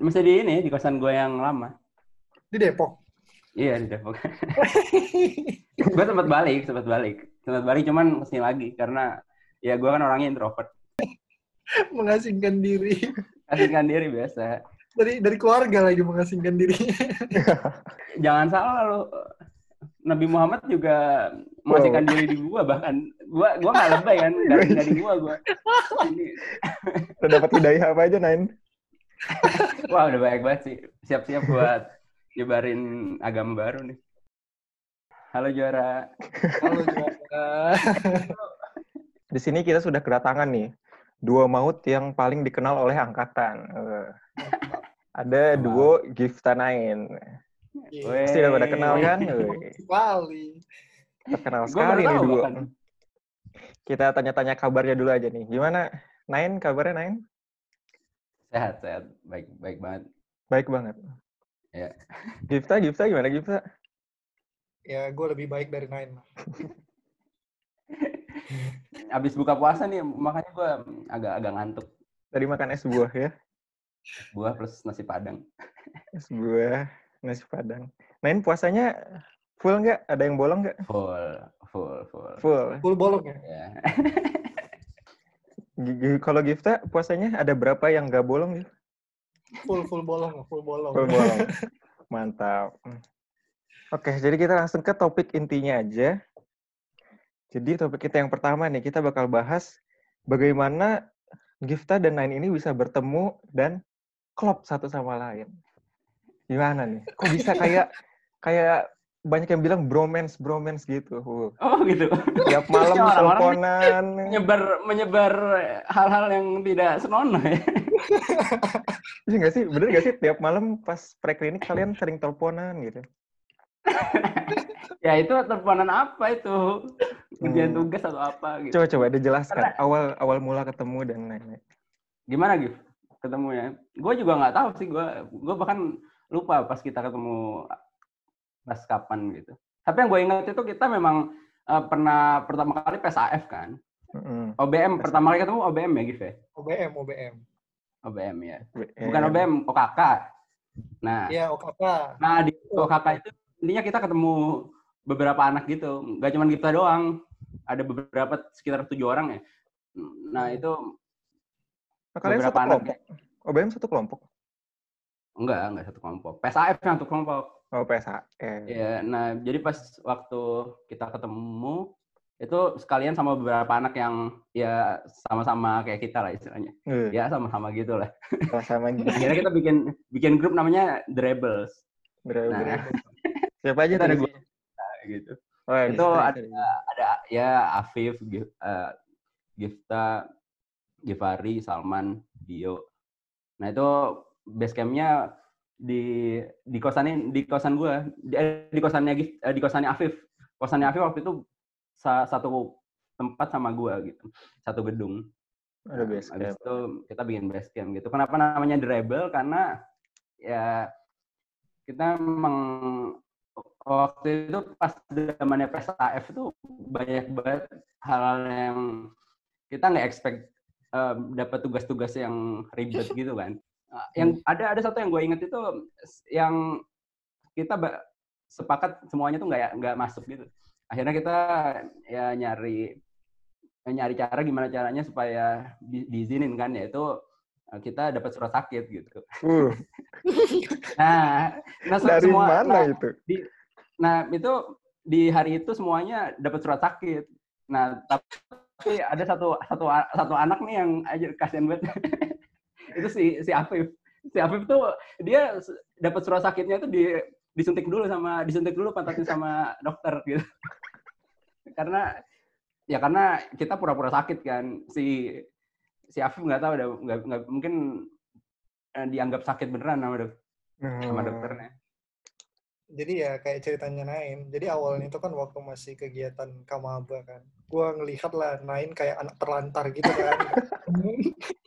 masih di ini di kosan gue yang lama. Di Depok. Iya di Depok. gue sempat balik, sempat balik, sempat balik cuman ke sini lagi karena ya gue kan orangnya introvert. mengasingkan diri. Asingkan diri biasa. Dari dari keluarga lagi mengasingkan diri. Jangan salah lo. Nabi Muhammad juga mengasingkan diri di gua bahkan gua gua nggak lebay kan dari dari gua gua. Ini- Udah dapat hidayah apa aja, Nain? Wah udah baik banget sih. Siap-siap buat nyebarin agama baru nih. Halo juara. Kalau juga Di sini kita sudah kedatangan nih dua maut yang paling dikenal oleh angkatan. Eh, Ada duo Gifta Nain. Weh. Pasti udah pada kenal kan? Sekali. Terkenal sekali nih duo. Kita tanya-tanya kabarnya dulu aja nih. Gimana? Nain, kabarnya Nain? Sehat sehat baik baik banget. Baik banget. Ya. Gifta, Gifta gimana Gifta? Ya, gue lebih baik dari Nine. lah. Abis buka puasa nih makanya gua agak agak ngantuk. Tadi makan es buah ya? Buah plus nasi padang. Es buah, nasi padang. Nain puasanya full nggak? Ada yang bolong nggak? Full full full. Full. Full bolong ya? Ya. Kalau Gifta puasanya ada berapa yang nggak bolong? Gif? Full full bolong, full bolong. Full bolong. Mantap. Oke, jadi kita langsung ke topik intinya aja. Jadi topik kita yang pertama nih, kita bakal bahas bagaimana Gifta dan Nain ini bisa bertemu dan klop satu sama lain. Gimana nih? Kok bisa kayak kayak banyak yang bilang bromance bromance gitu. Oh gitu. Tiap malam Ya, orang-orang teleponan. menyebar menyebar hal-hal yang tidak senonoh ya. Iya nggak sih? Bener nggak sih? Tiap malam pas preklinik kalian sering teleponan gitu. Ya itu teleponan apa itu? Ujian Hmm. tugas atau apa gitu. Coba coba dijelaskan Karena- awal awal mula ketemu dan lain-lain. Gimana Gif? Ketemunya? Gue juga nggak tahu sih. Gue gue bahkan lupa pas kita ketemu pas kapan gitu. Tapi yang gue ingat itu kita memang eh, pernah pertama kali PSAF kan. Mm-mm. OBM pertama kali ketemu OBM ya Gif ya? OBM, OBM. OBM ya. Eh, Bukan OBM, OKK. Nah, Iya, OKK. Nah di OKK itu intinya kita ketemu beberapa anak gitu, nggak cuma kita doang, ada beberapa sekitar tujuh orang ya. Nah itu Nah, kalian beberapa satu anak kelompok. OBM satu kelompok. enggak enggak satu kelompok. PSAF yang satu kelompok. Oh, PSA. Eh. Ya, nah jadi pas waktu kita ketemu itu sekalian sama beberapa anak yang ya sama-sama kayak kita lah istilahnya. Eh, Ya sama-sama gitu lah. sama Akhirnya kita bikin bikin grup namanya The Rebels Nah. Siapa aja tadi? gua. gitu. Oh, ya, itu ada ada ya Afif, Gif- eh, Gifta, Givari, Salman, Dio. Nah itu base campnya di di kosan di kosan gue di, eh, di kosannya eh, di kosannya Afif. Kosannya Afif waktu itu sa- satu tempat sama gue gitu, satu gedung. Ada Nah, base habis itu kita bikin base camp gitu. Kenapa namanya The Rebel? Karena ya kita memang waktu itu pas zamannya PSAF itu banyak banget hal-hal yang kita nggak expect em, dapat tugas-tugas yang ribet gitu kan. Uh, Yang ada ada satu yang gue inget itu yang kita sepakat semuanya tuh nggak nggak masuk gitu. Akhirnya kita ya nyari nyari cara gimana caranya supaya di, diizinin kan yaitu uh, kita dapat surat sakit gitu. Uh, Nah, nah dari semua, mana nah, itu? Nah, itu di hari itu semuanya dapat surat sakit. Nah, tapi ada satu satu satu anak nih yang aja kasihan banget. itu si si Afif. Si Afif tuh dia dapat surat sakitnya itu di disuntik dulu sama disuntik dulu pantatnya sama dokter gitu. karena ya karena kita pura-pura sakit kan. Si si Afif nggak tahu udah nggak mungkin eh, dianggap sakit beneran sama dok sama Hmm. dokternya. Jadi ya kayak ceritanya Nain. Jadi awalnya itu kan waktu masih kegiatan Kamaba kan. Gua ngelihat lah Nain kayak anak terlantar gitu kan.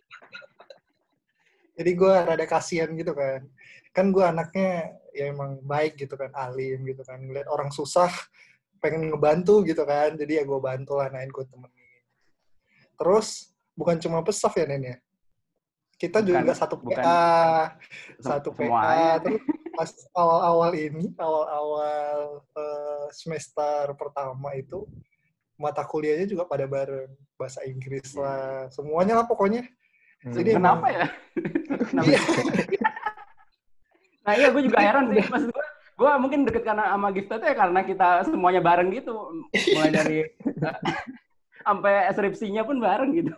Jadi gua rada kasihan gitu kan. Kan gua anaknya ya emang baik gitu kan, alim gitu kan. Ngeliat orang susah, pengen ngebantu gitu kan. Jadi ya gua bantu lah Nain, gua temenin. Terus bukan cuma pesaf ya Nen ya. kita Bukan- juga satu bukan PA, Sem- satu semuanya. PA. Terus pas awal-awal ini, awal-awal eh, semester pertama itu mata kuliahnya juga pada bareng bahasa Inggris Iya. lah, semuanya lah pokoknya. Hmm. Jadi Kenapa ya? Kenapa? Iya. Nah iya gue juga heran sih. Maksud gue, gue mungkin deket karena sama Gifta tuh ya karena kita semuanya bareng gitu. Mulai dari sampai skripsinya pun bareng gitu.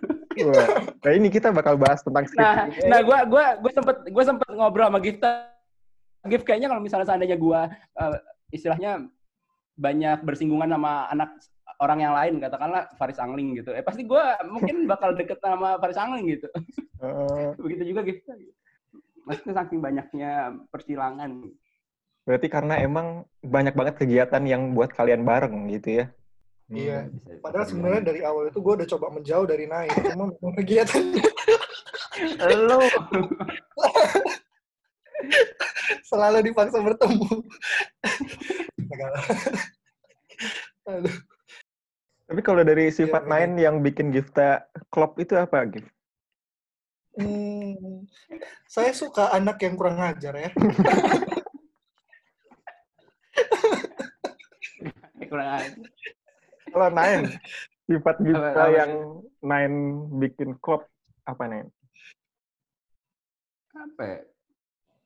Wah, nah ini kita bakal bahas tentang skripsi. Nah, nah gue gue gue sempet gue sempet ngobrol sama Gifta. Gif kayaknya kalau misalnya seandainya gue eh, istilahnya banyak bersinggungan sama anak orang yang lain katakanlah Faris Angling gitu. Eh pasti gue mungkin bakal deket sama Faris Angling gitu. Eh, Begitu juga Gifta. Maksudnya saking banyaknya persilangan. berarti karena emang banyak banget kegiatan yang buat kalian bareng gitu ya. Hmm. Iya. Padahal sebenarnya dari awal itu gue udah coba menjauh dari naik, cuma kegiatan Lu selalu dipaksa bertemu. Aduh. Tapi kalau dari sifat Iya, lain yang bikin Gifta klop itu apa, Gif? Hmm, saya suka anak yang kurang ajar ya. kurang aja. Kalau Nain, sifat Gifta Apa- apa? yang Nain bikin klop apa, Nain? apa ya?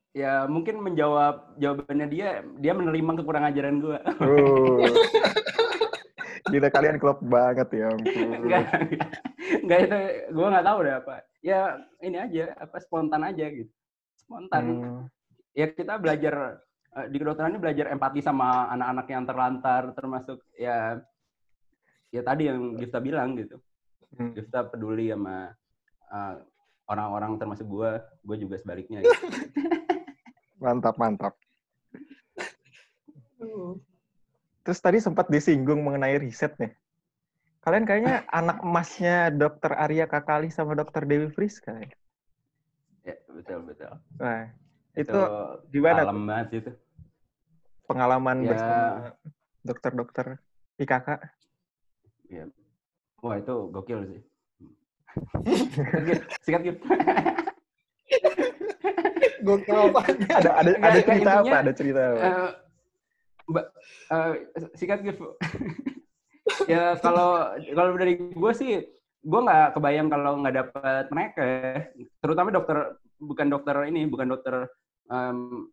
Ya mungkin menjawab jawabannya dia, dia menerima kekurangan ajaran gue. Oh. Gila kalian klop banget ya ampun. Enggak, itu gue nggak tahu deh apa. Ya ini aja, apa spontan aja gitu. Spontan. Hmm. Ya kita belajar eh, di kedokteran ini belajar empati sama anak-anak yang terlantar, termasuk ya ya tadi yang Gifta bilang gitu. Hmm. Gifta peduli sama eh, orang-orang termasuk gue, gue juga sebaliknya. Gitu. Mantap, mantap. Terus tadi sempat disinggung mengenai riset nih. Kalian kayaknya anak emasnya Dokter Arya Kakali sama Dokter Dewi Friska ya? Ya, betul betul. Nah, Itu, itu gimana alam banget itu. pengalaman Ya. bersama dokter-dokter IKK? Ya. Wah itu gokil sih. Sikat gitu. Gue apa? Ada ada ada cerita apa? Ada cerita apa? Eh, Mbak, eh, sikat gitu. ya kalau kalau dari gue sih, gue nggak kebayang kalau nggak dapat mereka, terutama dokter bukan dokter ini, bukan dokter em,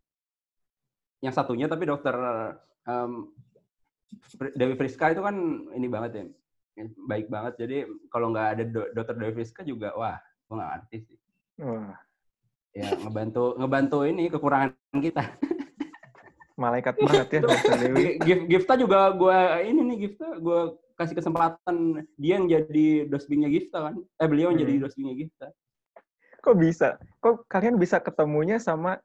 yang satunya, tapi dokter em, Dewi Friska itu kan ini banget ya, baik banget. Jadi kalau nggak ada do- dokter Dewi Friska juga, wah, gue nggak ngerti sih. Wah, Ya ngebantu ngebantu ini kekurangan kita. Malaikat banget ya dokter Dewi. Gift Gifta juga gue ini nih Gifta gue kasih kesempatan dia yang jadi dosbingnya Gifta kan eh beliau yang jadi Hmm. dosbingnya Gifta Kok bisa? Kok kalian bisa ketemunya sama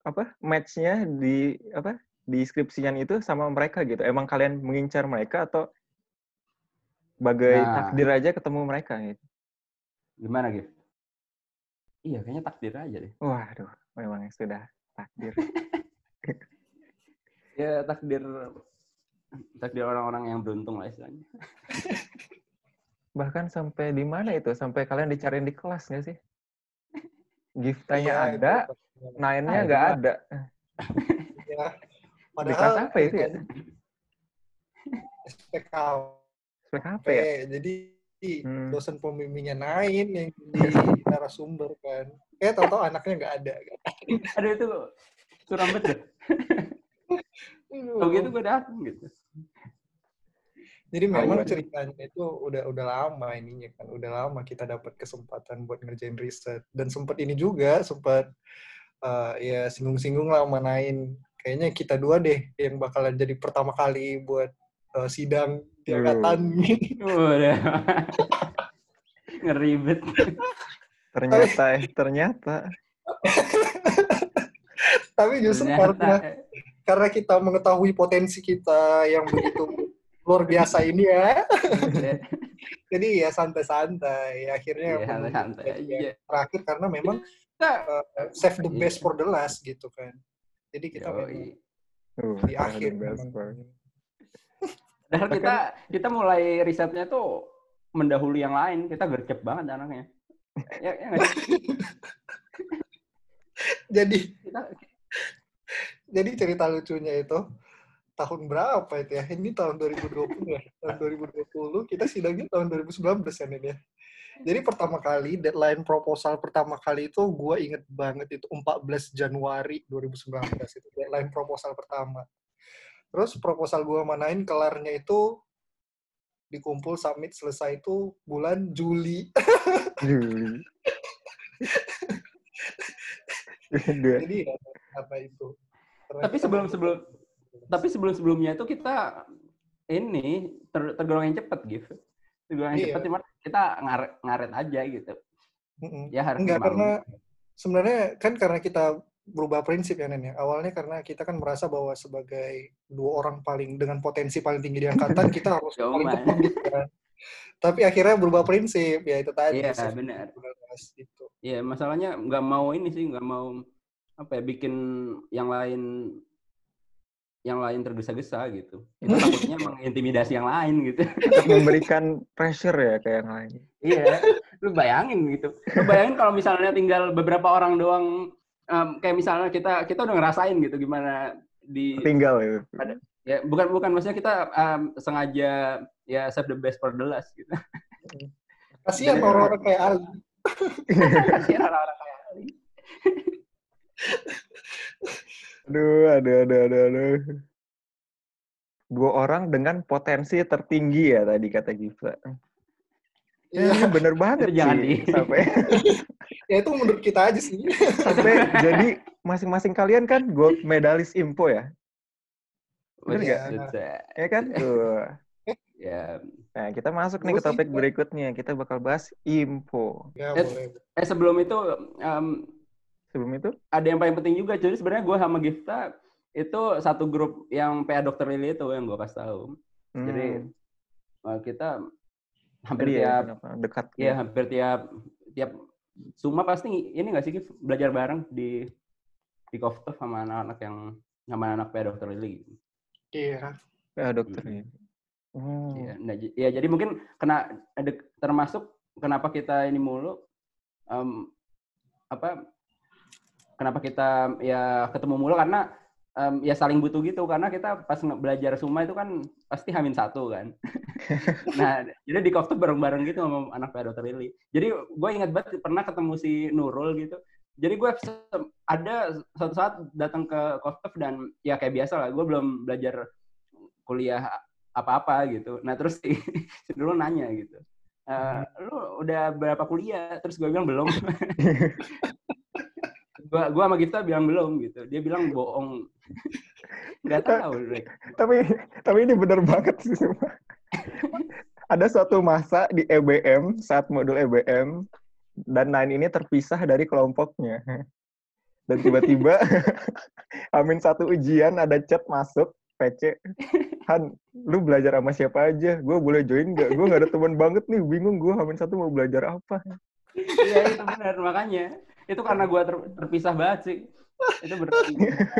apa matchnya di apa di skripsian itu sama mereka gitu? Emang kalian mengincar mereka atau bagai Nah. takdir aja ketemu mereka gitu? gimana Gift iya kayaknya takdir aja deh Waduh, memang sudah takdir. ya takdir takdir orang-orang yang beruntung lah istilahnya Bahkan sampai di mana itu? Sampai kalian dicariin di kelas nggak sih? Giftanya Iya, ada, itu. nainnya Ah, nggak ada. Ya. Di kelas Padahal apa itu ya? SPKP, SPKP ya? jadi Hmm. dosen pembimbingnya Nain yang di narasumber kan. Eh tahu-tahu anaknya nggak ada. Kan. ada itu suram banget kalau gitu gue datang gitu Jadi Oh, memang iya. ceritanya itu udah udah lama ininya kan, udah lama kita dapat kesempatan buat ngerjain riset dan sempat ini juga sempat eh, ya singgung-singgung lah sama Nain. Kayaknya kita dua deh yang bakalan jadi pertama kali buat eh, sidang di angkatan. udah ngeribet Ternyata, eh, ternyata. Tapi justru karena ternyata karena kita mengetahui potensi kita yang begitu luar biasa ini ya. Jadi ya santai-santai. Akhirnya Iya, menunggu santai yang aja. terakhir karena memang Kita uh, save the Iya. best for the last gitu kan. Jadi kita memang Yoi. Uh, di akhir memang. Padahal kita kita mulai risetnya tuh mendahului yang lain. Kita gercep banget anaknya. Ya, ya? Jadi kita jadi cerita lucunya itu tahun berapa itu ya? Ini tahun 2020 ya. Tahun 2020 kita sidangnya tahun 2019 ya Nen ya. Jadi pertama kali deadline proposal pertama kali itu gue inget banget itu 14 Januari 2019 itu deadline proposal pertama. Terus proposal gue manain kelarnya itu dikumpul submit selesai itu bulan Juli. Juli. Jadi ya, karena itu. Karena tapi sebelum sebelum tapi sebelum sebelumnya itu kita ini ter, tergolong yang cepet gitu tergolong yang Iya. cepet cuma kita ngaret, ngaret aja gitu Mm-mm. ya harus Enggak, karena sebenarnya kan karena kita berubah prinsip ya Nen ya. Awalnya karena kita kan merasa bahwa sebagai dua orang paling dengan potensi paling tinggi di angkatan kita harus paling depan gitu kan. Tapi akhirnya berubah prinsip ya itu tadi. Iya, benar. Gitu. ya masalahnya nggak mau ini sih nggak mau apa ya bikin yang lain yang lain tergesa-gesa gitu itu takutnya mengintimidasi yang lain gitu memberikan pressure ya ke yang lain. iya lu bayangin gitu lu bayangin kalau misalnya tinggal beberapa orang doang em, kayak misalnya kita kita udah ngerasain gitu gimana di Tinggal ya. ya bukan bukan maksudnya kita em, sengaja ya save the best for the last gitu Kasihan Iya. orang-orang kayak Ali. kasihan orang-orang kayak Ali. Aduh, aduh, aduh, aduh, aduh. Dua orang dengan potensi tertinggi ya tadi kata Gifta. Ya, Iya. ini bener banget jangan sih. di- Sampai, Ya itu menurut kita aja sih. sampai jadi masing-masing kalian kan gold medalis info ya. Bener nggak? Betul. Ya kan? Tuh. ya Nah, kita masuk nih ke topik berikutnya. Kita bakal bahas info. Ya Eh, boleh. eh sebelum itu em, Sebelum itu, ada yang paling penting juga jadi sebenarnya gue sama Gifta itu satu grup yang PA Dokter Lili itu yang gue kasih tahu jadi hmm, eh, kita hampir tadi ya, tiap kenapa? dekat. ya hampir tiap tiap Suma pasti ini nggak sih Gif belajar bareng di di Koftov sama anak-anak yang sama anak PA Dokter Lili Iya. Ya, dokter ya. Oh. Ya, nah, ya jadi mungkin kena ada termasuk kenapa kita ini mulu em, apa kenapa kita ya ketemu mulu karena em, ya saling butuh gitu karena kita pas belajar Suma itu kan pasti hamin satu kan. nah jadi di Koftov bareng-bareng gitu sama anak Dokter Lili. Jadi gue ingat banget pernah ketemu si Nurul gitu. Jadi gue ada suatu saat datang ke Koftov dan ya kayak biasa lah gue belum belajar kuliah apa-apa gitu. Nah terus si, si dulu nanya gitu, "Eh, lu udah berapa kuliah? Terus gue bilang belum. gua gua sama Gifta bilang belum gitu. Dia bilang bohong. Gak tahu. Rick. tapi tapi ini bener banget sih semua. Ada suatu masa di EBM saat modul EBM dan Nine ini terpisah dari kelompoknya. Dan tiba-tiba Amin satu ujian ada chat masuk PC. Han, lu belajar sama siapa aja? Gue boleh join nggak? Gue nggak ada teman banget nih, bingung gue Amin satu mau belajar apa? Iya itu benar makanya. Itu karena gua ter- terpisah banget sih. Itu berarti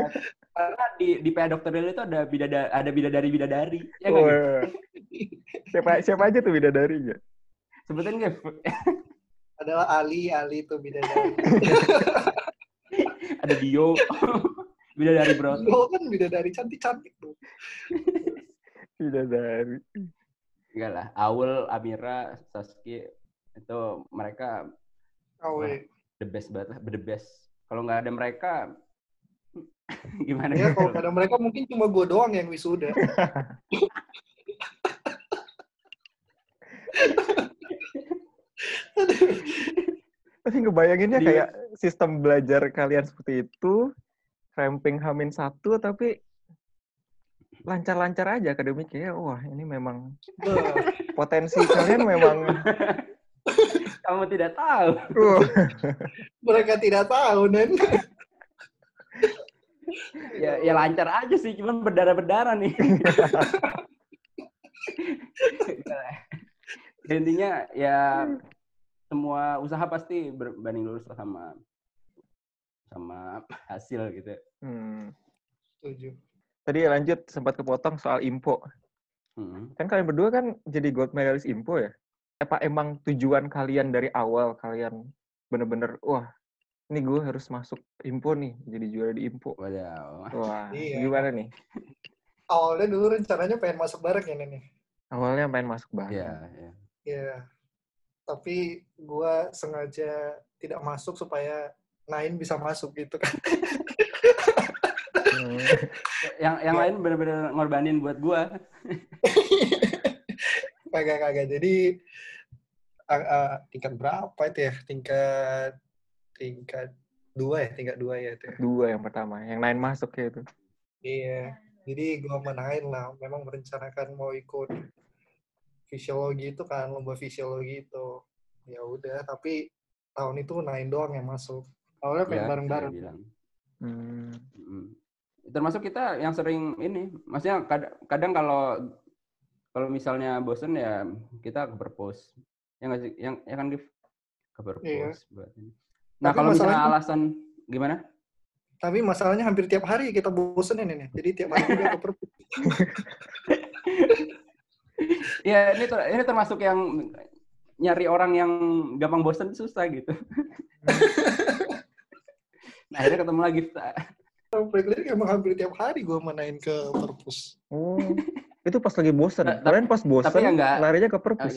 karena di di PA Dokter itu ada bidada ada bidadari bidadari. Ya? Wah. siapa siapa aja tuh bidadarinya? Sebutin Gif. Adalah Ali, Ali itu bidadari. Ada Dio. bidadari bro. Lo kan bidadari cantik-cantik tuh. Bidadari. Enggak lah, Aul, Amira, Saski itu mereka Awe. the best banget lah, the best. Kalau nggak ada mereka, gimana? Ya kalau nggak ada mereka mungkin cuma gue doang yang wisuda. Tapi ngebayanginnya Di- kayak sistem belajar kalian seperti itu, ramping hamin satu, tapi lancar-lancar aja akademiknya. Wah, ini memang potensi kalian memang. Kamu tidak tahu. Wah, mereka tidak tahu, Nen. Ya, ya lancar aja sih, cuman berdarah-berdarah nih. Ya, intinya ya semua usaha pasti berbanding lurus sama sama hasil gitu. hmm. Setuju. Tadi lanjut sempat kepotong soal info. Hmm. Kan kalian berdua kan jadi gold medalist info ya? Apa emang tujuan kalian dari awal kalian bener-bener wah ini gue harus masuk info nih jadi juara di info Waduh. wah Iya. gimana nih Awalnya dulu rencananya pengen masuk bareng ya nih. awalnya main masuk bareng Iya, iya. Iya. Tapi gua sengaja tidak masuk supaya Nain bisa masuk gitu kan. Hmm. Yang yang Iya. lain benar-benar ngorbanin buat gua. kagak kagak. Jadi ah, ah, tingkat berapa itu ya? Tingkat tingkat dua ya, tingkat dua ya itu. ya. dua yang pertama yang lain masuk ya itu Iya. Jadi gua menain lah. Memang merencanakan mau ikut fisiologi itu kan, lomba fisiologi itu. Ya udah, tapi tahun itu Nain doang yang masuk. Awalnya pengen Ya, bareng-bareng. Hmm. Mm. Termasuk kita yang sering ini, maksudnya kad- kadang kalau kalau misalnya bosen ya kita ke perpus. Yang nggak sih? Yang ya kan Gif? ke perpus Iya. buat ini. Nah, Tapi kalau misalnya alasan gimana? Tapi masalahnya hampir tiap hari kita bosenin ini. Jadi tiap hari juga ke perpus. Ya, ini ter- ini termasuk yang nyari orang yang gampang bosen susah gitu. nah, akhirnya ketemu lagi. Praktik emang hampir tiap hari gue main ke perpus. oh itu pas lagi bosen Nah, kalian pas bosen tapi ya nggak- larinya ke perpus.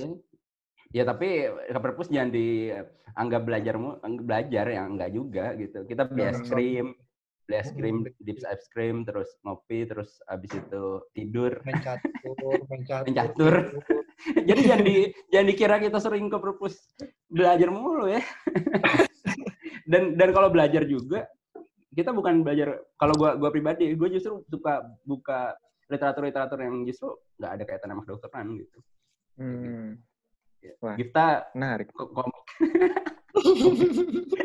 Ya tapi ke perpus jangan dianggap belajar belajar ya enggak juga gitu. Kita beli es krim, beli es krim, Hmm. dips es krim, terus ngopi, terus abis itu tidur. Main catur, main catur. Main catur. tidur. Jadi jangan di jangan dikira kita sering ke perpus belajar mulu ya. dan dan kalau belajar juga kita bukan belajar kalau gua gua pribadi gue justru suka buka literatur literatur yang justru nggak ada kaitan sama kedokteran gitu. Hmm. Wah. Kita menarik ko- komik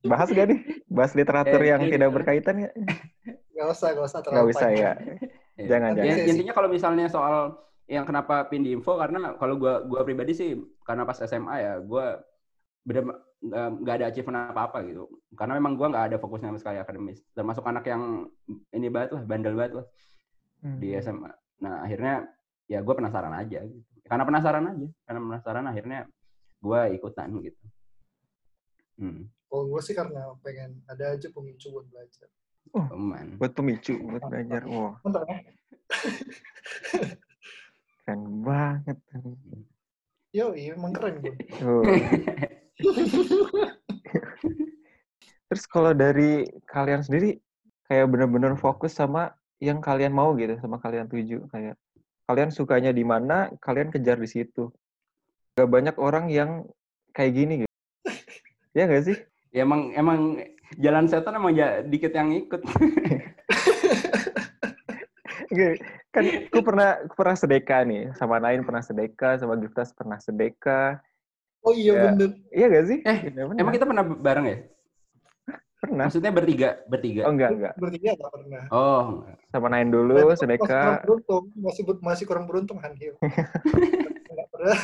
bahas gak nih bahas literatur Eh, yang eh, tidak gitu. berkaitan ya Gak usah, gak usah nggak terlalu usah ya Ya. jangan Ya, jangan intinya kalau misalnya soal yang kenapa pin di info karena kalau gua gua pribadi sih karena pas SMA ya gua bener nggak nggak ada achievement apa apa gitu karena memang gua nggak ada fokusnya sama sekali akademis termasuk anak yang ini banget lah bandel banget lah di Hmm. SMA nah akhirnya ya gua penasaran aja gitu. Karena penasaran aja karena penasaran akhirnya gua ikutan gitu. Hmm, Kalau gue sih karena pengen ada aja pemicu buat belajar. teman buat pemicu buat belajar. Wah. Bentar ya. keren banget Yo, iya emang keren gue. Terus kalau dari kalian sendiri kayak bener-bener fokus sama yang kalian mau gitu sama kalian tuju kayak kalian sukanya di mana kalian kejar di situ gak banyak orang yang kayak gini gitu ya gak sih ya emang emang jalan setan emang ya dikit yang ikut Oke, kan aku pernah aku pernah sedekah nih sama Nain pernah sedekah sama Giftas pernah sedekah Oh iya Ya. bener. iya gak sih Eh, benar. emang kita pernah bareng ya pernah maksudnya bertiga bertiga oh enggak enggak Bertiga gak pernah. oh sama Nain dulu masih kurang beruntung, masih ber- masih kurang beruntung Hanhil. Enggak pernah.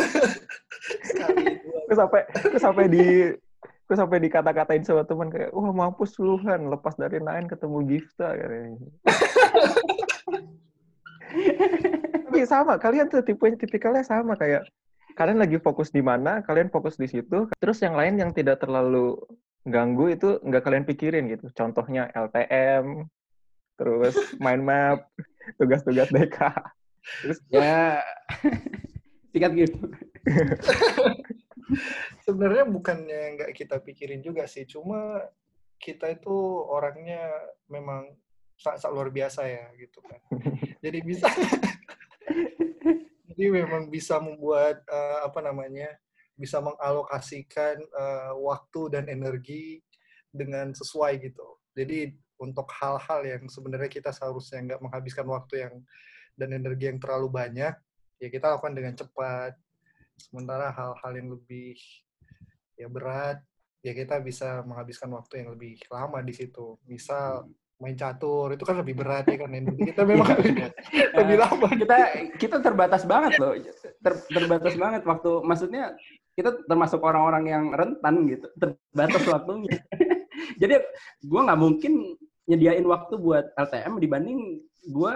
Sekali dua. aku sampai aku sampai di aku sampai dikata-katain sama teman kayak wah mampus lu Han lepas dari Nain ketemu Gifta katanya. tapi sama kalian tuh tipe tipikalnya sama kayak kalian lagi fokus di mana kalian fokus di situ terus yang lain yang tidak terlalu ganggu itu nggak kalian pikirin gitu contohnya LTM terus mind map tugas-tugas DK terus ya sikat gitu Sebenarnya bukannya nggak kita pikirin juga sih, cuma kita itu orangnya memang sangat luar biasa ya gitu kan. Jadi bisa jadi memang bisa membuat eh, apa namanya? Bisa mengalokasikan eh, waktu dan energi dengan sesuai gitu. Jadi untuk hal-hal yang sebenarnya kita seharusnya nggak menghabiskan waktu yang dan energi yang terlalu banyak, ya kita lakukan dengan cepat. Sementara hal-hal yang lebih ya berat, ya kita bisa menghabiskan waktu yang lebih lama di situ. Misal main catur itu kan lebih berat ya kan energi kita memang lebih, lebih lama. kita kita terbatas banget loh Ter- terbatas banget waktu maksudnya kita termasuk orang-orang yang rentan gitu terbatas waktunya jadi gue nggak mungkin nyediain waktu buat LTM dibanding gue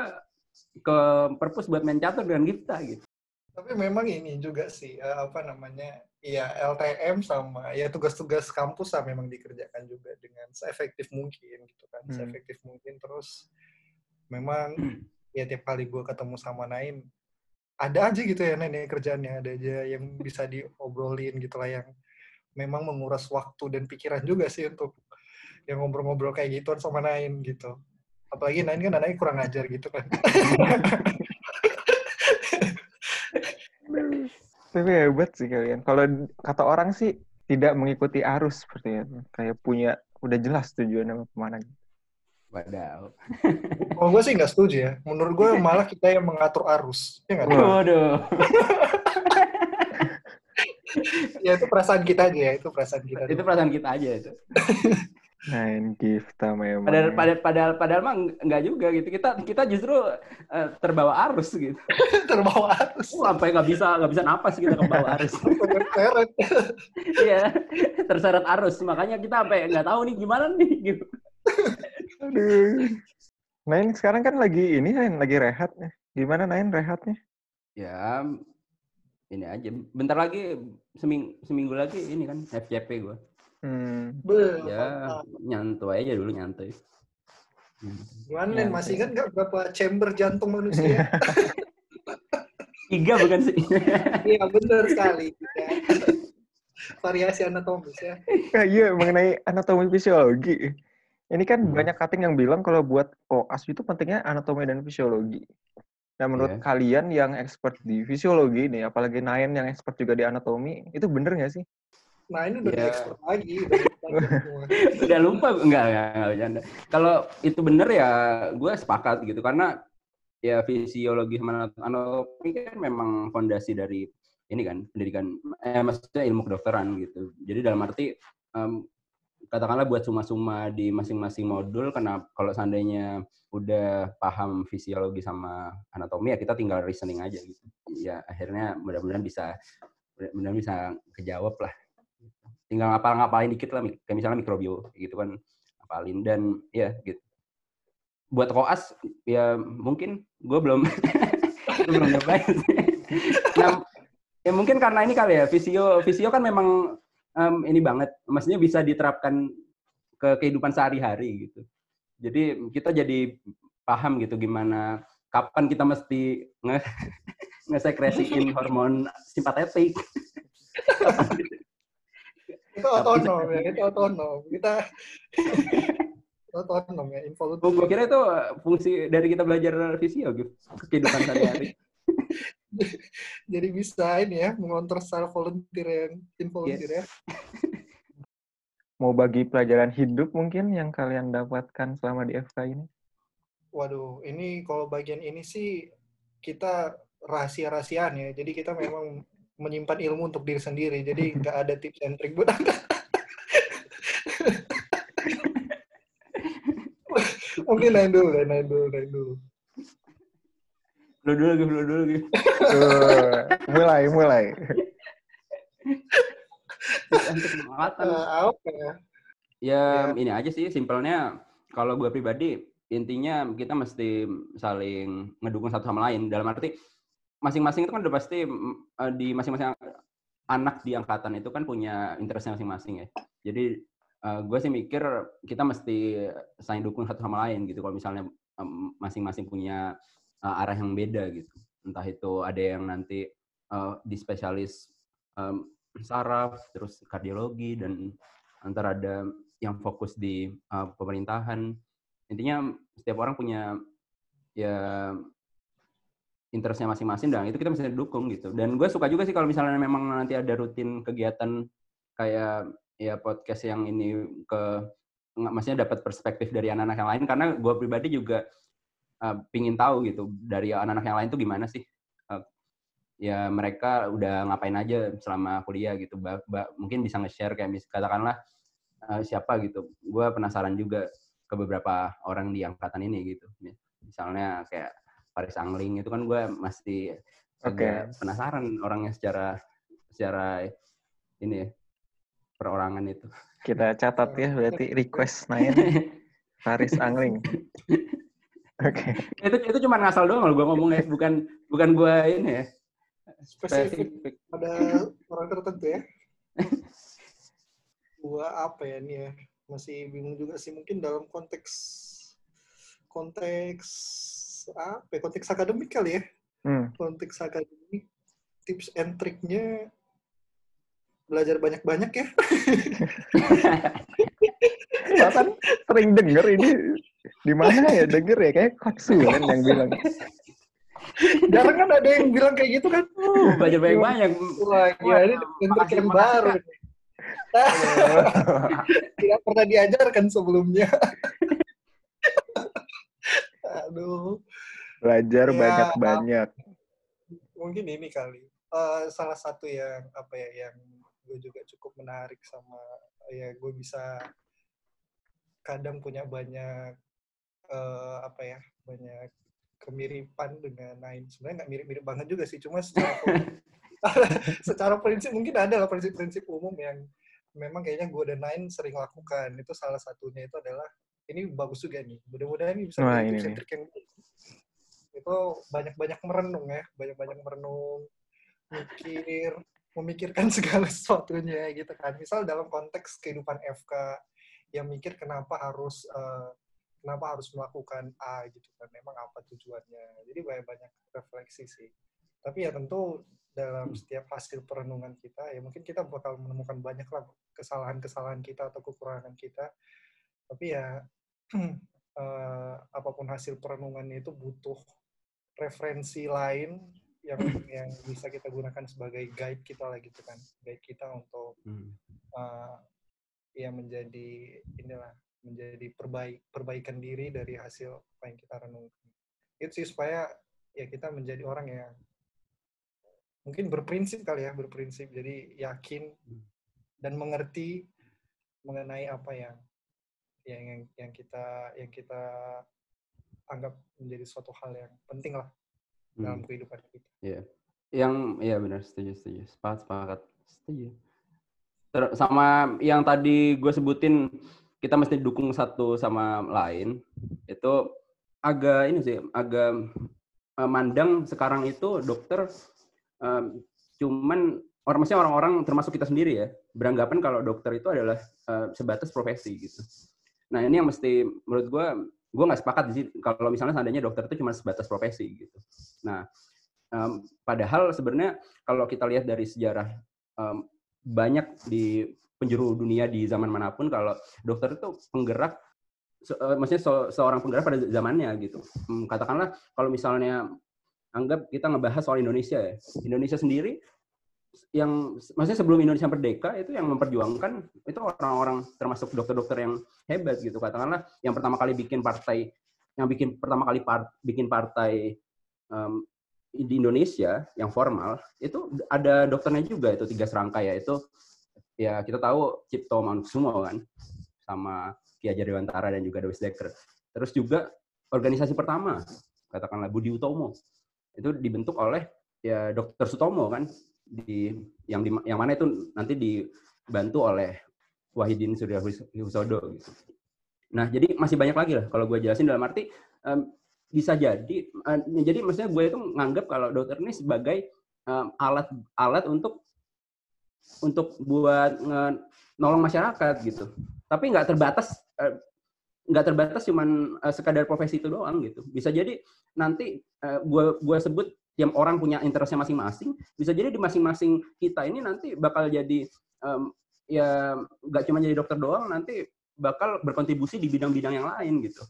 ke perpus buat main catur dengan Gifta gitu Tapi memang ini juga sih eh, apa namanya? Ya LTM sama ya tugas-tugas kampus lah memang dikerjakan juga dengan seefektif mungkin gitu kan, Hmm. seefektif mungkin terus memang ya tiap kali gue ketemu sama Naim ada aja gitu ya nenek kerjaannya ada aja yang bisa diobrolin gitu lah yang memang menguras waktu dan pikiran juga sih untuk yang ngobrol-ngobrol kayak gituan sama Naim gitu apalagi Naim kan anaknya kurang ajar gitu kan Tapi hebat sih kalian. Kalau kata orang sih tidak mengikuti arus seperti itu. Kayak punya udah jelas tujuannya ke mana. Wadaw. kalau gue sih nggak setuju ya menurut gue malah kita yang mengatur arus ya Wah. Waduh. ya itu perasaan kita aja ya itu perasaan kita itu doang. perasaan kita aja itu. Main gift memang. Padahal, padahal, padahal, padahal mah nggak juga gitu. Kita kita justru eh, terbawa arus gitu. terbawa arus Uh, sampai nggak bisa nggak bisa napas kita ke bawah arus. Terseret. Iya, terseret arus. Makanya kita sampai nggak tahu nih gimana nih gitu. Aduh. Nain sekarang kan lagi ini Nain lagi rehat nih. Gimana Nain rehatnya? Ya, ini aja. Bentar lagi seming, seminggu lagi ini kan FYP gue. Hmm. Ya, nyantai aja dulu nyantai. Gimana, Nen? Masih kan nggak berapa chamber jantung manusia? Tiga bukan sih? Iya, benar sekali. Ya. Variasi anatomis. Ya, iya mengenai anatomi fisiologi. Ini kan Hmm. banyak cutting yang bilang kalau buat koas itu pentingnya anatomi dan fisiologi. Nah, menurut Iya. kalian yang expert di fisiologi nih, apalagi Nain yang expert juga di anatomi, itu bener nggak sih? Nah, ini udah Ya. di-export lagi. Udah. Udah lupa enggak enggak, enggak bercanda. Kalau itu bener ya gue sepakat gitu karena ya fisiologi sama anatomi kan memang fondasi dari ini kan pendidikan eh maksudnya ilmu kedokteran gitu. Jadi dalam arti em, katakanlah buat suma-suma di masing-masing modul karena kalau seandainya udah paham fisiologi sama anatomi ya kita tinggal reasoning aja gitu. Ya akhirnya mudah-mudahan bisa mudah-mudahan bisa kejawab lah. Tinggal ngapal-ngapalin dikit lah kayak misalnya mikrobio gitu kan ngapalin dan ya gitu. Buat koas ya mungkin gue belum belum nyobain. Nah, ya mungkin karena ini kali ya visio visio kan memang em, ini banget maksudnya bisa diterapkan ke kehidupan sehari-hari gitu jadi kita jadi paham gitu gimana kapan kita mesti nge ngesekresiin hormon simpatetik Itu otonom ya, itu otonom. Kita otonom ya, involuntary. gue kira itu fungsi dari kita belajar visio gitu ke kehidupan sehari-hari Jadi bisa ini ya, mengontrol secara volunteer yang involunteer ya. Mau bagi pelajaran hidup mungkin yang kalian dapatkan selama di FK ini? Waduh, ini kalau bagian ini sih kita rahasia-rahasiaan ya. Jadi kita memang menyimpan ilmu untuk diri sendiri. Jadi nggak ada tips and trick buat Anda. Mungkin naik dulu, naik dulu, naik dulu. Lu dulu gitu lu dulu Tuh, mulai, mulai. untuk pengangkatan Eh, apa ya? Ya, Ya. ini aja sih simpelnya kalau gue pribadi intinya kita mesti saling ngedukung satu sama lain dalam arti masing-masing itu kan udah pasti eh, di masing-masing anak di angkatan itu kan punya interestnya masing-masing ya. Jadi eh, gue sih mikir kita mesti saling dukung satu sama lain gitu kalau misalnya masing-masing punya eh, arah yang beda gitu. Entah itu ada yang nanti eh, di spesialis em, saraf, terus kardiologi dan antara ada yang fokus di uh, pemerintahan. Intinya setiap orang punya ya interestnya masing-masing dan itu kita mesti dukung gitu. Dan gue suka juga sih kalau misalnya memang nanti ada rutin kegiatan kayak ya podcast yang ini ke maksudnya dapat perspektif dari anak-anak yang lain karena gue pribadi juga uh, pingin tahu gitu dari anak-anak yang lain tuh gimana sih? Uh, ya mereka udah ngapain aja selama kuliah gitu ba- ba- mungkin bisa nge-share kayak mis katakanlah uh, siapa gitu. Gue penasaran juga ke beberapa orang di angkatan ini gitu misalnya kayak Paris Angling itu kan gue masih agak penasaran orangnya secara secara ini ya, perorangan itu. Kita catat ya, berarti request Nain, Faris Angling. Oke. itu itu cuma ngasal doang loh gue ngomongnya bukan bukan gue ini ya spesifik pada orang tertentu ya. Gua apa ya nih ya? Masih bingung juga sih mungkin dalam konteks konteks apa? ya, Konteks akademik kali ya. Hmm. Konteks akademik tips and triknya belajar banyak-banyak ya. Bahkan sering denger ini di mana ya denger ya kayak kan yang bilang. Jarang kan ada yang bilang kayak gitu kan. Uh, belajar banyak-banyak. Wah, gila ini Makasih, yang baru. Tidak pernah diajarkan sebelumnya. Aduh. Belajar Ya, banyak-banyak. mungkin ini kali Eh, salah satu yang apa ya yang gue juga cukup menarik sama ya gue bisa kadang punya banyak eh, apa ya banyak kemiripan dengan lain sebenarnya nggak mirip-mirip banget juga sih cuma secara secara prinsip mungkin ada lah prinsip-prinsip umum yang memang kayaknya gue dan lain sering lakukan. Itu salah satunya itu adalah ini bagus juga nih. Mudah-mudahan ini bisa menjadi ini trick yang itu banyak-banyak merenung ya banyak-banyak merenung mikir memikirkan segala sesuatunya gitu kan. Misal dalam konteks kehidupan FK yang mikir kenapa harus eh, kenapa harus melakukan A gitu kan? Memang apa tujuannya? Jadi banyak banyak refleksi sih. Tapi ya tentu dalam setiap hasil perenungan kita ya mungkin kita bakal menemukan banyak lah kesalahan-kesalahan kita atau kekurangan kita. Tapi ya eh, apa pun hasil perenungannya itu butuh referensi lain yang yang bisa kita gunakan sebagai guide kita lah gitu kan. Guide kita untuk Hmm. uh, ya menjadi inilah menjadi perbaik perbaikan diri dari hasil apa yang kita renungkan itu sih supaya ya kita menjadi orang yang mungkin berprinsip kali ya berprinsip jadi yakin dan mengerti mengenai apa yang yang yang, kita yang kita anggap menjadi suatu hal yang penting lah dalam Hmm. kehidupan kita. Iya. Yang iya benar setuju setuju. Sepakat sepakat. Setuju. Ter- sama yang tadi gue sebutin kita mesti dukung satu sama lain. Itu agak ini sih agak eh, mandang sekarang itu dokter em, cuman orang maksudnya orang-orang termasuk kita sendiri ya beranggapan kalau dokter itu adalah eh, sebatas profesi gitu. Nah ini yang mesti menurut gue gue nggak sepakat sini kalau misalnya seandainya dokter itu cuma sebatas profesi gitu. Nah em, padahal sebenarnya kalau kita lihat dari sejarah em, banyak di penjuru dunia di zaman mana pun kalau dokter itu penggerak eh, maksudnya se- seorang penggerak pada zamannya gitu. Hmm, Katakanlah kalau misalnya anggap kita ngebahas soal Indonesia ya. Indonesia sendiri yang maksudnya sebelum Indonesia merdeka itu yang memperjuangkan itu orang-orang termasuk dokter-dokter yang hebat gitu katakanlah yang pertama kali bikin partai yang bikin pertama kali par- bikin partai em, di Indonesia yang formal itu ada dokternya juga itu tiga serangkai ya itu ya kita tahu Cipto Mangunkusumo kan sama Ki Hajar Dewantara dan juga Dewi Dekker terus juga organisasi pertama katakanlah Budi Utomo. Itu dibentuk oleh ya Dokter Sutomo kan di yang di, yang mana itu nanti dibantu oleh Wahidin Surya Husodo gitu. Nah, jadi masih banyak lagi lah kalau gue jelasin. Dalam arti em, bisa jadi eh, jadi maksudnya gue itu nganggap kalau dokter ini sebagai em, alat alat untuk untuk buat nolong masyarakat gitu. Tapi nggak terbatas eh, nggak terbatas cuman eh, sekadar profesi itu doang gitu. Bisa jadi nanti eh, gue gue sebut tiap orang punya interestnya masing-masing. Bisa jadi di masing-masing kita ini nanti bakal jadi em, ya nggak cuma jadi dokter doang, nanti bakal berkontribusi di bidang-bidang yang lain gitu.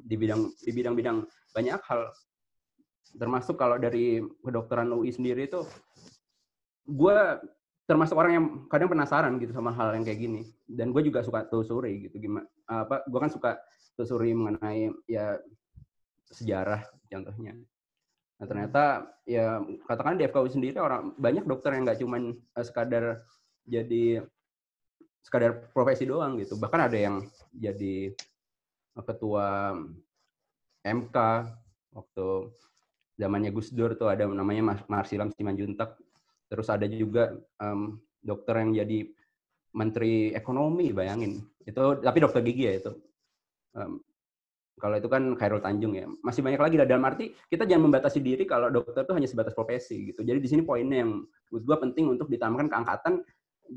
Di bidang di bidang-bidang banyak hal. Termasuk kalau dari kedokteran UI sendiri itu, gue termasuk orang yang kadang penasaran gitu sama hal yang kayak gini. Dan gue juga suka telusuri gitu gimana. Apa? Gue kan suka telusuri mengenai ya sejarah contohnya. Nah ternyata ya katakan di FKU sendiri orang banyak dokter yang nggak cuman eh, sekadar jadi sekadar profesi doang gitu. Bahkan ada yang jadi eh, ketua MK waktu zamannya Gus Dur tuh ada namanya Mas- Marsilam Simanjuntak. Terus ada juga em, dokter yang jadi menteri ekonomi bayangin. Itu tapi dokter gigi ya itu. Em, Kalau itu kan Khairul Tanjung ya. Masih banyak lagi. Dalam arti kita jangan membatasi diri kalau dokter itu hanya sebatas profesi gitu. Jadi di sini poinnya yang menurut gue penting untuk ditambahkan ke angkatan.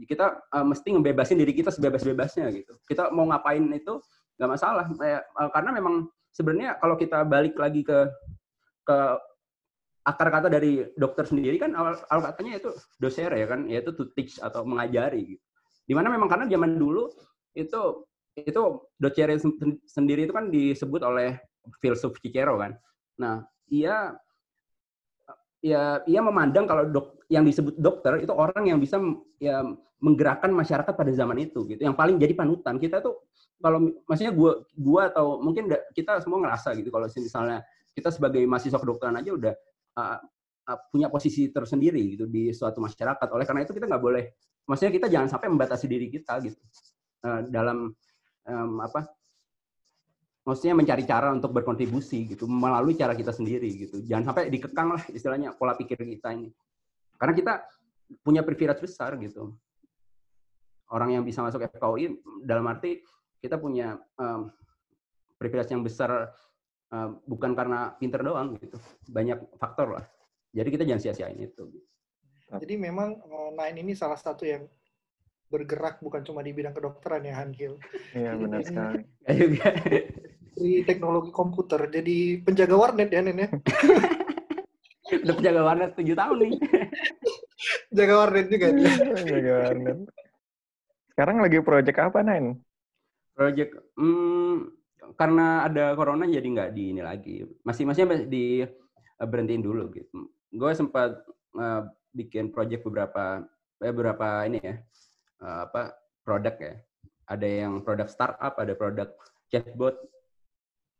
Kita uh, mesti ngebebasin diri kita sebebas-bebasnya gitu. Kita mau ngapain itu nggak masalah. Eh, karena memang sebenarnya kalau kita balik lagi ke ke akar kata dari dokter sendiri kan awal, awal katanya itu doser ya kan, yaitu to teach atau mengajari gitu. Di mana memang karena zaman dulu itu itu Docere sendiri itu kan disebut oleh filsuf Cicero kan. Nah, ia ya ia memandang kalau dok, yang disebut dokter itu orang yang bisa ya menggerakkan masyarakat pada zaman itu gitu. Yang paling jadi panutan kita tuh kalau maksudnya gua gua atau mungkin kita semua ngerasa gitu kalau misalnya kita sebagai mahasiswa kedokteran aja udah uh, uh, punya posisi tersendiri gitu di suatu masyarakat. Oleh karena itu kita nggak boleh maksudnya kita jangan sampai membatasi diri kita gitu. Uh, dalam um, apa maksudnya mencari cara untuk berkontribusi gitu melalui cara kita sendiri gitu. Jangan sampai dikekang lah istilahnya pola pikir kita ini. Karena kita punya privilege besar gitu. Orang yang bisa masuk FKUI dalam arti kita punya um, privilege yang besar uh, bukan karena pinter doang gitu banyak faktor lah jadi kita jangan sia-siain itu jadi memang uh, Nine ini salah satu yang bergerak bukan cuma di bidang kedokteran ya Hankil. Iya benar sekali. juga. Di teknologi komputer, jadi penjaga warnet ya Nen ya. Udah penjaga warnet tujuh tahun nih. Jaga warnet juga. Dia. Jaga warnet. Sekarang lagi project apa Nen? Project, hmm, karena ada corona jadi nggak di ini lagi. Masih masih di uh, berhentiin dulu gitu. Gue sempat uh, bikin project beberapa eh, beberapa ini ya uh, apa produk ya. Ada yang produk startup, ada produk chatbot,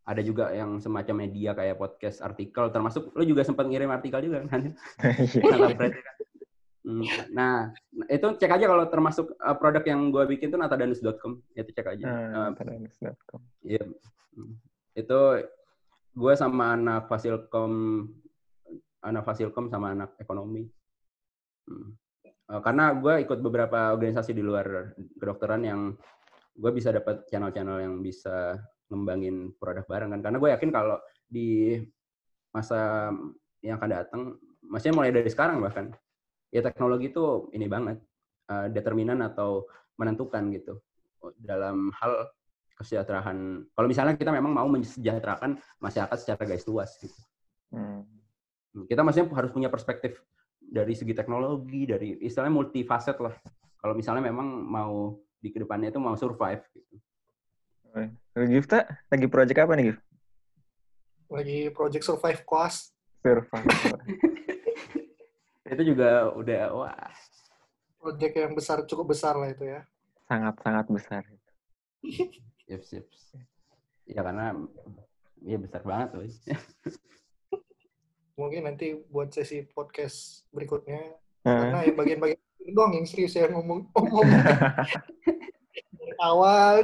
ada juga yang semacam media kayak podcast, artikel, termasuk lo juga sempat ngirim artikel juga kan? Nah, itu cek aja kalau termasuk uh, produk yang gue bikin tuh natadanus.com, itu cek aja. Uh, natadanus.com. Iya. Hmm. Itu gue sama anak Fasilkom, anak Fasilkom sama anak ekonomi. Hmm. Uh, karena gue ikut beberapa organisasi di luar kedokteran yang gue bisa dapat channel-channel yang bisa ngembangin produk bareng kan. Karena gue yakin kalau di masa yang akan datang, maksudnya mulai dari sekarang bahkan, ya teknologi itu ini banget, uh, determinan atau menentukan gitu dalam hal kesejahteraan. Kalau misalnya kita memang mau mensejahterakan masyarakat secara garis luas gitu. Hmm. Kita maksudnya harus punya perspektif dari segi teknologi, dari istilahnya multifaset lah. Kalau misalnya memang mau di ke depannya itu mau survive gitu. Gifta, lagi project apa nih Gif? Lagi project survive cost. Survive. Itu juga udah wah. Project yang besar cukup besar lah itu ya. Sangat sangat besar. Yep, yep. Ya karena ya besar banget tuh. mungkin nanti buat sesi podcast berikutnya hmm. karena yang bagian-bagian doang yang serius ya ngomong ngomong dari awal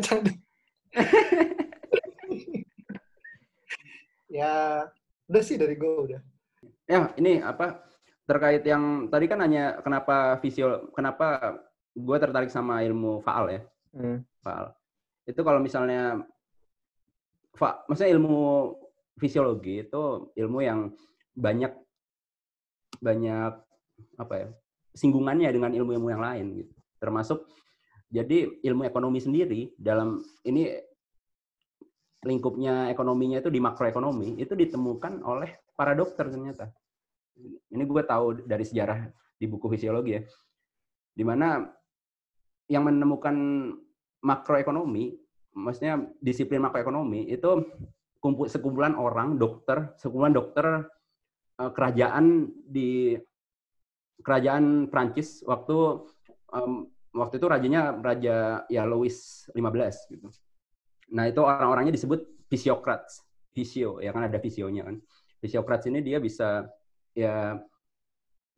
ya udah sih dari gue udah ya ini apa terkait yang tadi kan hanya kenapa visio kenapa gue tertarik sama ilmu faal ya hmm. faal itu kalau misalnya fa, maksudnya ilmu fisiologi itu ilmu yang banyak banyak apa ya singgungannya dengan ilmu-ilmu yang lain gitu. Termasuk jadi ilmu ekonomi sendiri dalam ini lingkupnya ekonominya itu di makroekonomi itu ditemukan oleh para dokter ternyata. Ini gue tahu dari sejarah di buku fisiologi ya. Di mana yang menemukan makroekonomi, maksudnya disiplin makroekonomi itu kumpul sekumpulan orang dokter, sekumpulan dokter Eh, kerajaan di kerajaan Prancis waktu um, waktu itu rajanya raja ya Louis 15 gitu. Nah, itu orang-orangnya disebut fisiokrats. Fisio, ya kan ada fisionya kan. Fisiokrats ini dia bisa ya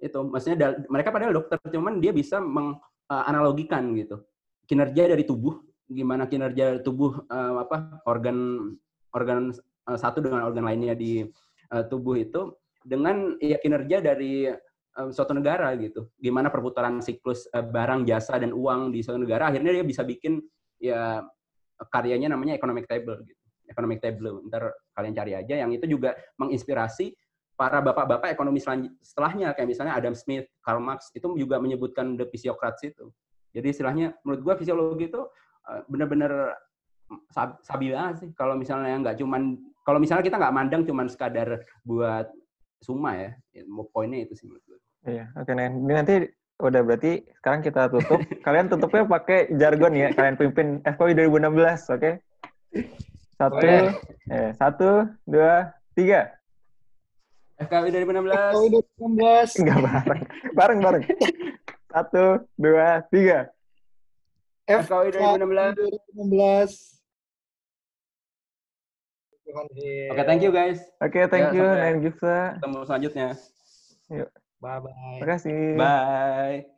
itu maksudnya mereka padahal dokter cuman dia bisa menganalogikan uh, gitu kinerja dari tubuh gimana kinerja tubuh uh, apa organ organ uh, satu dengan organ lainnya di uh, tubuh itu dengan ya kinerja dari um, suatu negara gitu. Gimana perputaran siklus uh, barang, jasa dan uang di suatu negara akhirnya dia bisa bikin ya karyanya namanya economic table gitu. Economic Tableau. Ntar kalian cari aja. Yang itu juga menginspirasi para bapak-bapak ekonomi setelahnya kayak misalnya Adam Smith, Karl Marx itu juga menyebutkan the physiocrats itu. Jadi istilahnya menurut gua fisiologi itu eh, benar-benar sabila sih kalau misalnya nggak cuman kalau misalnya kita nggak mandang cuman sekadar buat suma ya, mau poinnya itu sih menurut gue. Iya, oke okay, Ini nanti udah berarti sekarang kita tutup. kalian tutupnya pakai jargon ya. Kalian pimpin FKW 2016, oke? Okay? Satu, eh, satu, dua, tiga. FKW 2016. FKW 2016. Enggak bareng. Bareng, bareng. Satu, dua, tiga. FKW 2016. 2016. Oke, okay, thank you guys. Oke, okay, thank ya, you, Nain Gifta. Ketemu selanjutnya. Yuk. Bye-bye. Terima kasih. Bye.